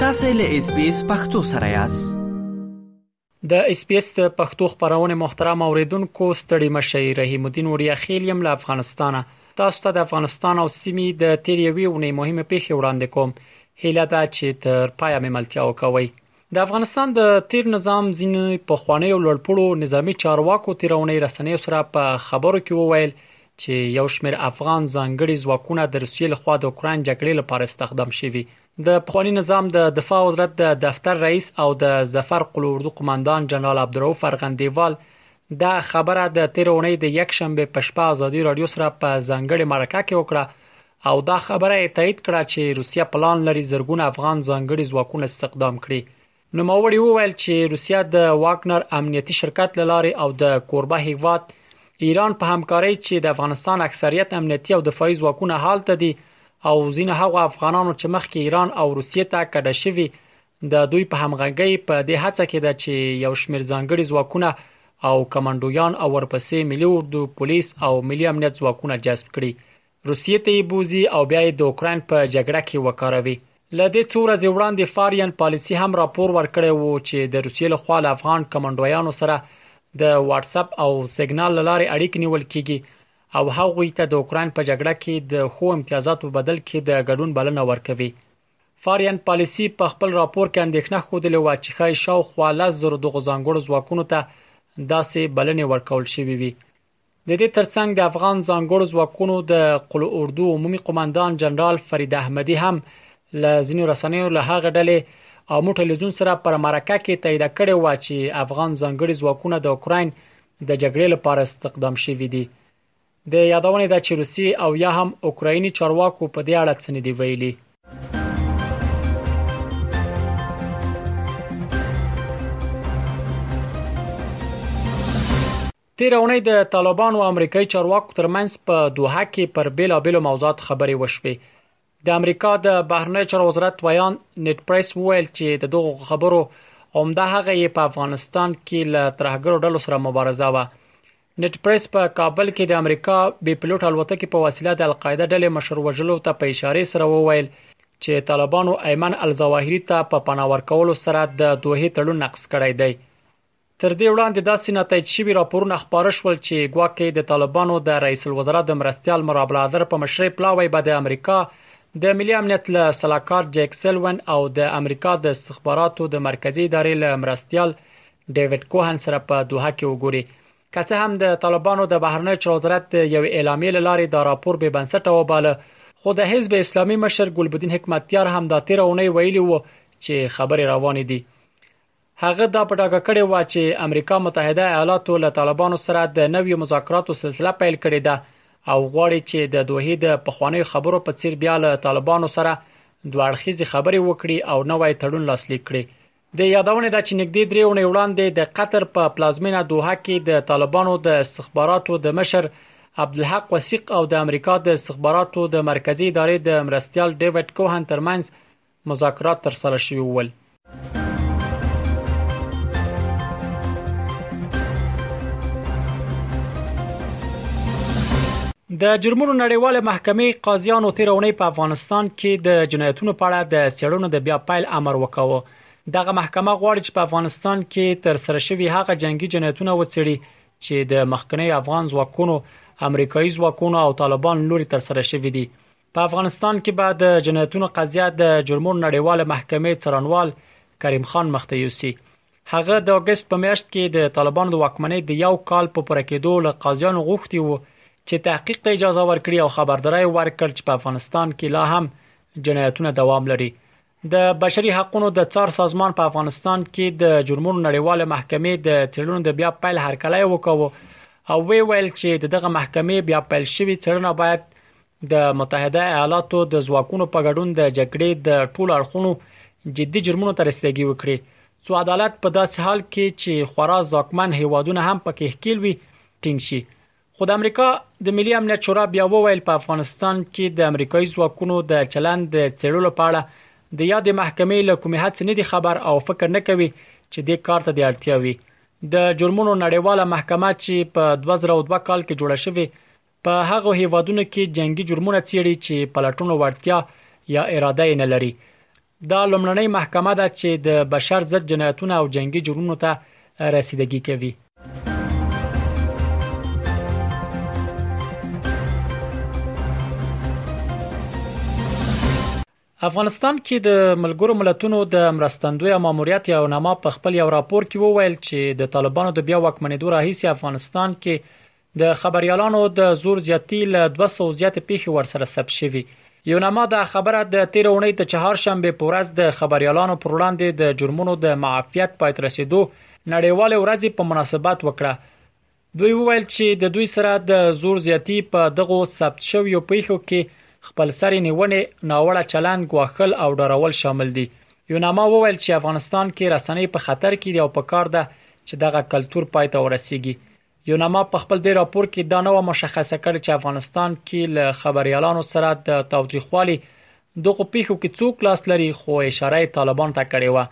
تاسو له اس بي اس پختو سره یاست د اس پی اس د پښتو خبرونه محترم اوریدونکو ستړي مشي رحیم الدین اوریا خیل یم له افغانستانه تاسو ته د افغانستان او سیمې د تیر یوې ونې مهمه پیښه وړاندې کوم هیله ده چې تر پایه ملتیا وکوي د افغانستان د تېر نظام ځینو پخوانیو لوړپوړو نظامي چارواکو تېره اونۍ رسنیو سره په خبرو کې وویل چې یو شمېر افغان ځانګړي ځواکونه د روسیې لخوا د اوکراین جګړې لپاره استخدام شوي د پخواني نظام د دفاع وزارت د دفتر رئیس او د ظفر قلو اردو قوماندان جنرال عبدالرؤف ارغندیوال دا خبره د تېر اونۍ د یک شنبه په شپه ازادي رادیو سره په ځانګړې مرکه کې وکړه او دا خبره یې تایید کړه چې روسیه پلان لري زرګونه افغان ځانګړي ځواکونه استخدام کړي نوموړي وویل چې روسیه د واګنر امنیتي شرکت لاري او د کوربه هیواد ایران په همکارۍ چې د افغانستان اکثریت امنیتي او دفاعي ځواکونه حالته دي او ځینې هغو افغانانو چې مخکې ایران او روسیې ته کډه شوي د دوی په همغږۍ په دې هڅه کې ده چې یو شمیر ځانګړي ځواکونه او کمانډویان او ورپسې ملي اردو پولیس او ملي امنیت ځواکونه جذب کړي روسیې ته یې بوځي او بیا یې د اوکراین په جګړه کې وکاروي. له دې څو ورځې وړاندې فارین پالیسي هم راپور ورکړی و چې د روسیې له خوا له افغان کمانډویانو سره د واټساپ او سیګنال له لارې اړیکې نیول کېږي او هغوی ته د اوکراین په جګړه کې د ښو امتیازاتو په بدل کې د ګډون بلنه ورکوي. فارین پالیسي په خپل راپور کې اندېښنه ښودلې وه چې ښایي شاوخوا لس زرو دغو ځانګړو ځواکونو ته داسې بلنې ورکول شوې وي د دې ترڅنګ د افغان ځانګړو ځواکونو د قل اردو عمومي قوماندان جنرال فرید احمدي هم له ځینو رسنیو له هغه ډلې او مو ټلویزیون سره پر مرکه کې تایید کړې و چې افغان ځانګړي ځواکونه د اوکراین د جګړې لپاره استخدام شوي دي د یادونې ده چې روسي او یا هم اوکرایني چارواکو په دې اړه څه نه دی ویلي تیره اونۍ د طالبانو او امریکایي چارواکو ترمنځ په دوحه کې پر بیلابیلو موضوعاتو خبرې وشوې د امریکا د بهرنی چارو وزارت ویان نت پریس وویل چې د دغو خبرو عمده هغه یې په افغانستان کې له ترهګرو ډلو سره مبارزه و نت پریس په کابل کې د امریکا بې پلوټ الوتکې په وسیله د القاعده ډلې مشر وژلو ته په اشاره سره وویل چې طالبانو ایمن الظواهری ته په پناه ورکولو سره د دوه تړون نقض کړی دی تر دې وړاندې داسې ناتایید شوي راپورونه خپاره شول چې ګواکې د طالبانو د رئیس الوزرا د مرستیال مرا بلادر په مشرۍ پلاوی به د امریکا د ملي امنیت له سلاکار جیک سلون او د امریکا د استخباراتو د مرکزي ادارې له مرستیال ډیوډ کوهن سره په دوحه کې وګوري که څه هم د طالبانو د بهرنیو چارو وزارت د یو اعلامیې له لارې دا راپور به بنسټه وباله خو د حزب اسلامي مشر ګلبدین حکمتیار هم دا تیر اونۍ ویلي وو چې خبرې روانې دي هغه دا په ډاګه کړې وه چې امریکا متحده ایالاتو له طالبانو سره د نویو مذاکراتو سلسله پیل کړې ده او غواړي چې د دوحې د پخوانیو خبرو په څیر بیا له طالبانو سره دوه اړخیزې خبرې وکړي او نوی تړون لاسلیک کړي د یادونې ده چې نږدې درې اونۍ وړاندې د قطر په پلازمینه دوحه کې د طالبانو د استخباراتو د مشر عبدالحق وثیق او د امریکا د استخباراتو د مرکزی ادارې د مرستیال ډیوډ کوهن ترمنځ مذاکرات ترسره شوي ول. د جرمونو نړیوالې محکمې قاضیانو تېره اونۍ په افغانستان کې د جنایتونو په اړه د څېړنو د بیا پیل امر وکاوه. دغه محکمه غواړي چې په افغانستان کې ترسره شوي هغه جنګي جنایتونه وڅېړي چې د مخکنیو افغان ځواکونو، امریکایي ځواکونو او طالبان لوري ترسره شوي دي. په افغانستان کې به د جنایتونو قضیه د جرمونو نړیواله محکمې څارنوال کریم خان مخته یوسي هغه د اگست په میاشت کې د طالبانو د واکمنۍ د یو کال په پوره کېدو له قاضیانو غوښتي وو چې تحقیق ته اجازه ورکړي او خبرداری ورکړ چې په افغانستان کې لا هم جنایتونه دوام لري د بشري حقونو د څار سازمان په افغانستان کې د جرمونو نړیواله محکمې د څېړنو د بیا پیل هرکلی وکاوه او وی ویل چې د دغه محکمې بیا پیل شوی څېړنه باید د متحده ایالاتو د ځواکونو په ګډون د جګړې د ټولو اړخونو جدي جرمونو ته رسیدګي وکړي څو عدالت په داسې حال کې چې خورا ځواکمن هیوادونه هم پکې ښکیل وي ټینګ شي خو د امریکا د ملي امنیت شورا بیا وویل په افغانستان کې د امریکایي ځواکونو د چلند د څېړلو په اړه د یادې محکمې له کومې هڅې نه دي خبر او فکر نه کوي چې د کار ته د اړتیا وي د جرمونو نړیواله محکمه چې په 2002 کال کې جوړه شوې په هغه هیوادونو کې جنگي جرمونه څیړي چې پلټونو وړتیا یا اراده یې نه لري دا لومړنۍ محکمه ده چې د بشر ضد جنایتونه او جنګي جرمونو ته رسیدګي کوي. افغانستان کې د ملګرو ملتونو د مرستندوی ماموریت یو نما په خپل یو راپور کې وویل چې د طالبانو د بیا واکمنېدو راهیسې افغانستان کې د خبریالانو د زور زیاتی له 200 زیاتې پیښې ورسره ثبت شوي. یوناما دا خبره د تېرې اونۍ د چهارشنبې په ورځ د خبریالانو پر وړاندې د جرمونو د معافیت پای ته رسېدو نړیوالې ورځې په مناسبت وکړه. دوی وویل چې د دوی سره د زور زیاتی په دغو ثبت شویو پیښو کې خپلسرې نیونې، ناوړه چلند، ګواښل او ډارول شامل دي. یوناما وویل چې افغانستان کې رسنۍ په خطر کې دي او پکار ده چې دغه کلتور پای ته ورسېږي. یوناما په خپل دې راپور کې دا نه وه مشخصه کړې چې افغانستان کې له خبریالانو سره د تاوتریخوالي دغو پیښو کې څوک لاس لري خو اشاره یې طالبان ته کړې وه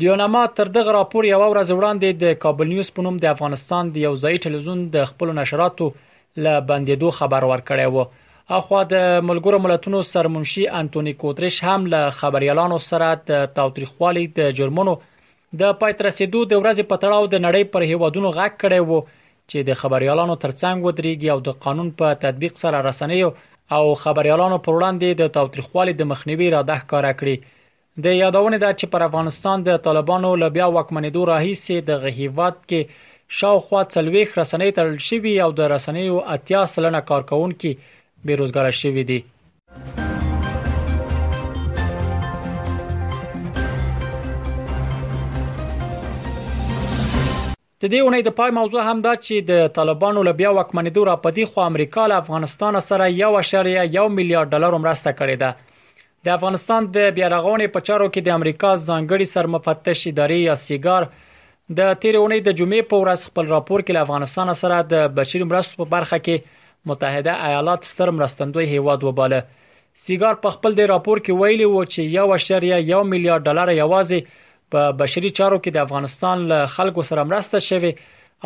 د یوناما تر دغه راپور یو ورځ وړاندې د کابل نیوز په نوم د افغانستان د یو ځایي ټلویزیون د خپل نشراتو له بندیدو خبر ورکړی و اخوا د ملګرو ملتونو سرمنشي انټونی کوتریش هم له خبريالانو سره د تاوتریخوالي د جرمونو د پای ته رسېدو د ورځې په تړاو د نړۍ پر هېوادونو غږ کړی وو چې د خبريالانو ترڅنګ ودرېږي او د قانون په تطبیق سره رسنیو او خبريالانو پر وړاندې د تاوتریخوالي د مخنیوي اراده ښکاره کړي. د یادونې ده چې پر افغانستان د طالبانو له بیا واکمنېدو راهیسې دغه هېواد کې شاوخوا څلوېښت رسنۍ تړل شوي او د رسنیو اتیا سلنه کارکوونکي بېروزګاره شوي دي. د دې اونۍ د پای موضوع هم دا چې د طالبانو له بیا وکمنېدو را پدی خو امریکا له افغانستان سره 1.1 میلیارډ ډالر مرسته کړې ده د افغانستان د بیا رغونې په چارو کې د امریکا ځانګړي سرمفتش ادارې یا سیګار د تیرې اونۍ د جمعې په ورځ خپل راپور کې له افغانستان سره د بشري مرستو په برخه کې متحده ایالات ستر مرستندوی هیواد وباله سیګار په خپل د راپور کې ویلي وو چې یو اشریه یو میلیارډ ډالر یوازې په بشري چارو کې د افغانستان له خلکو سره مرسته شوې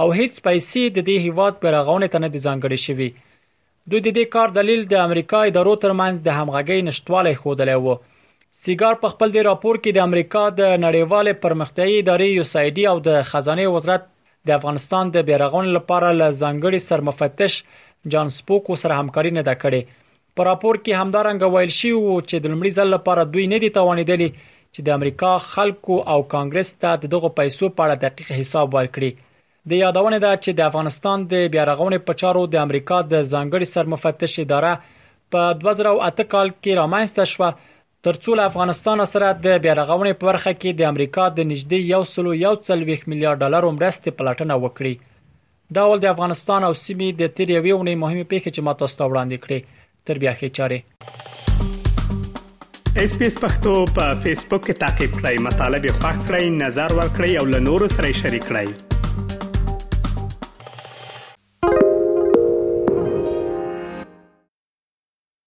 او هیڅ پیسې د دې هیواد په رغونه ته نه دي ځانګړې شوې دوی د دې کار دلیل د امریکا ادارو ترمنځ د همغږۍ نشتوالی ښودلی و. سیګار په خپل دې راپور کې د امریکا د نړیوالې پرمختیایي ادارې یوسایډي او د خزانې وزرت د افغانستان د بیارغونې لپاره له ځانګړي سرمفتش جان سپوکو سره همکاري نه ده کړې. په راپور کې همدارنګه ویل شوي و چې د لومړي ځل لپاره دوی نه دي توانیدلي چې د امریکا خلکو او کانګرس ته د دغو پیسو په اړه دقیق حساب ورکړي. د یادونې ده چې د افغانستان د بیارغونې په چارو د امریکا د ځانګړي سرمفتش اداره په 2008 کال کې رامنځته شوه ترڅو له افغانستان سره د بیارغونې په برخه کې د امریکا د نږدې 141 میلیارډ ډالرو مرستې پلټنه وکړي دا ول د افغانستان او سیمې د تیر یوې اونۍ مهمه پیښه چې ما تاسو ته وړاندې کړې تر بیا ښه چاره اس پی اس پختو په فیسبوک کې تا کې پلی مطلب یو فاک کړئ نظر ور کړئ او له نورو سره شریک کړئ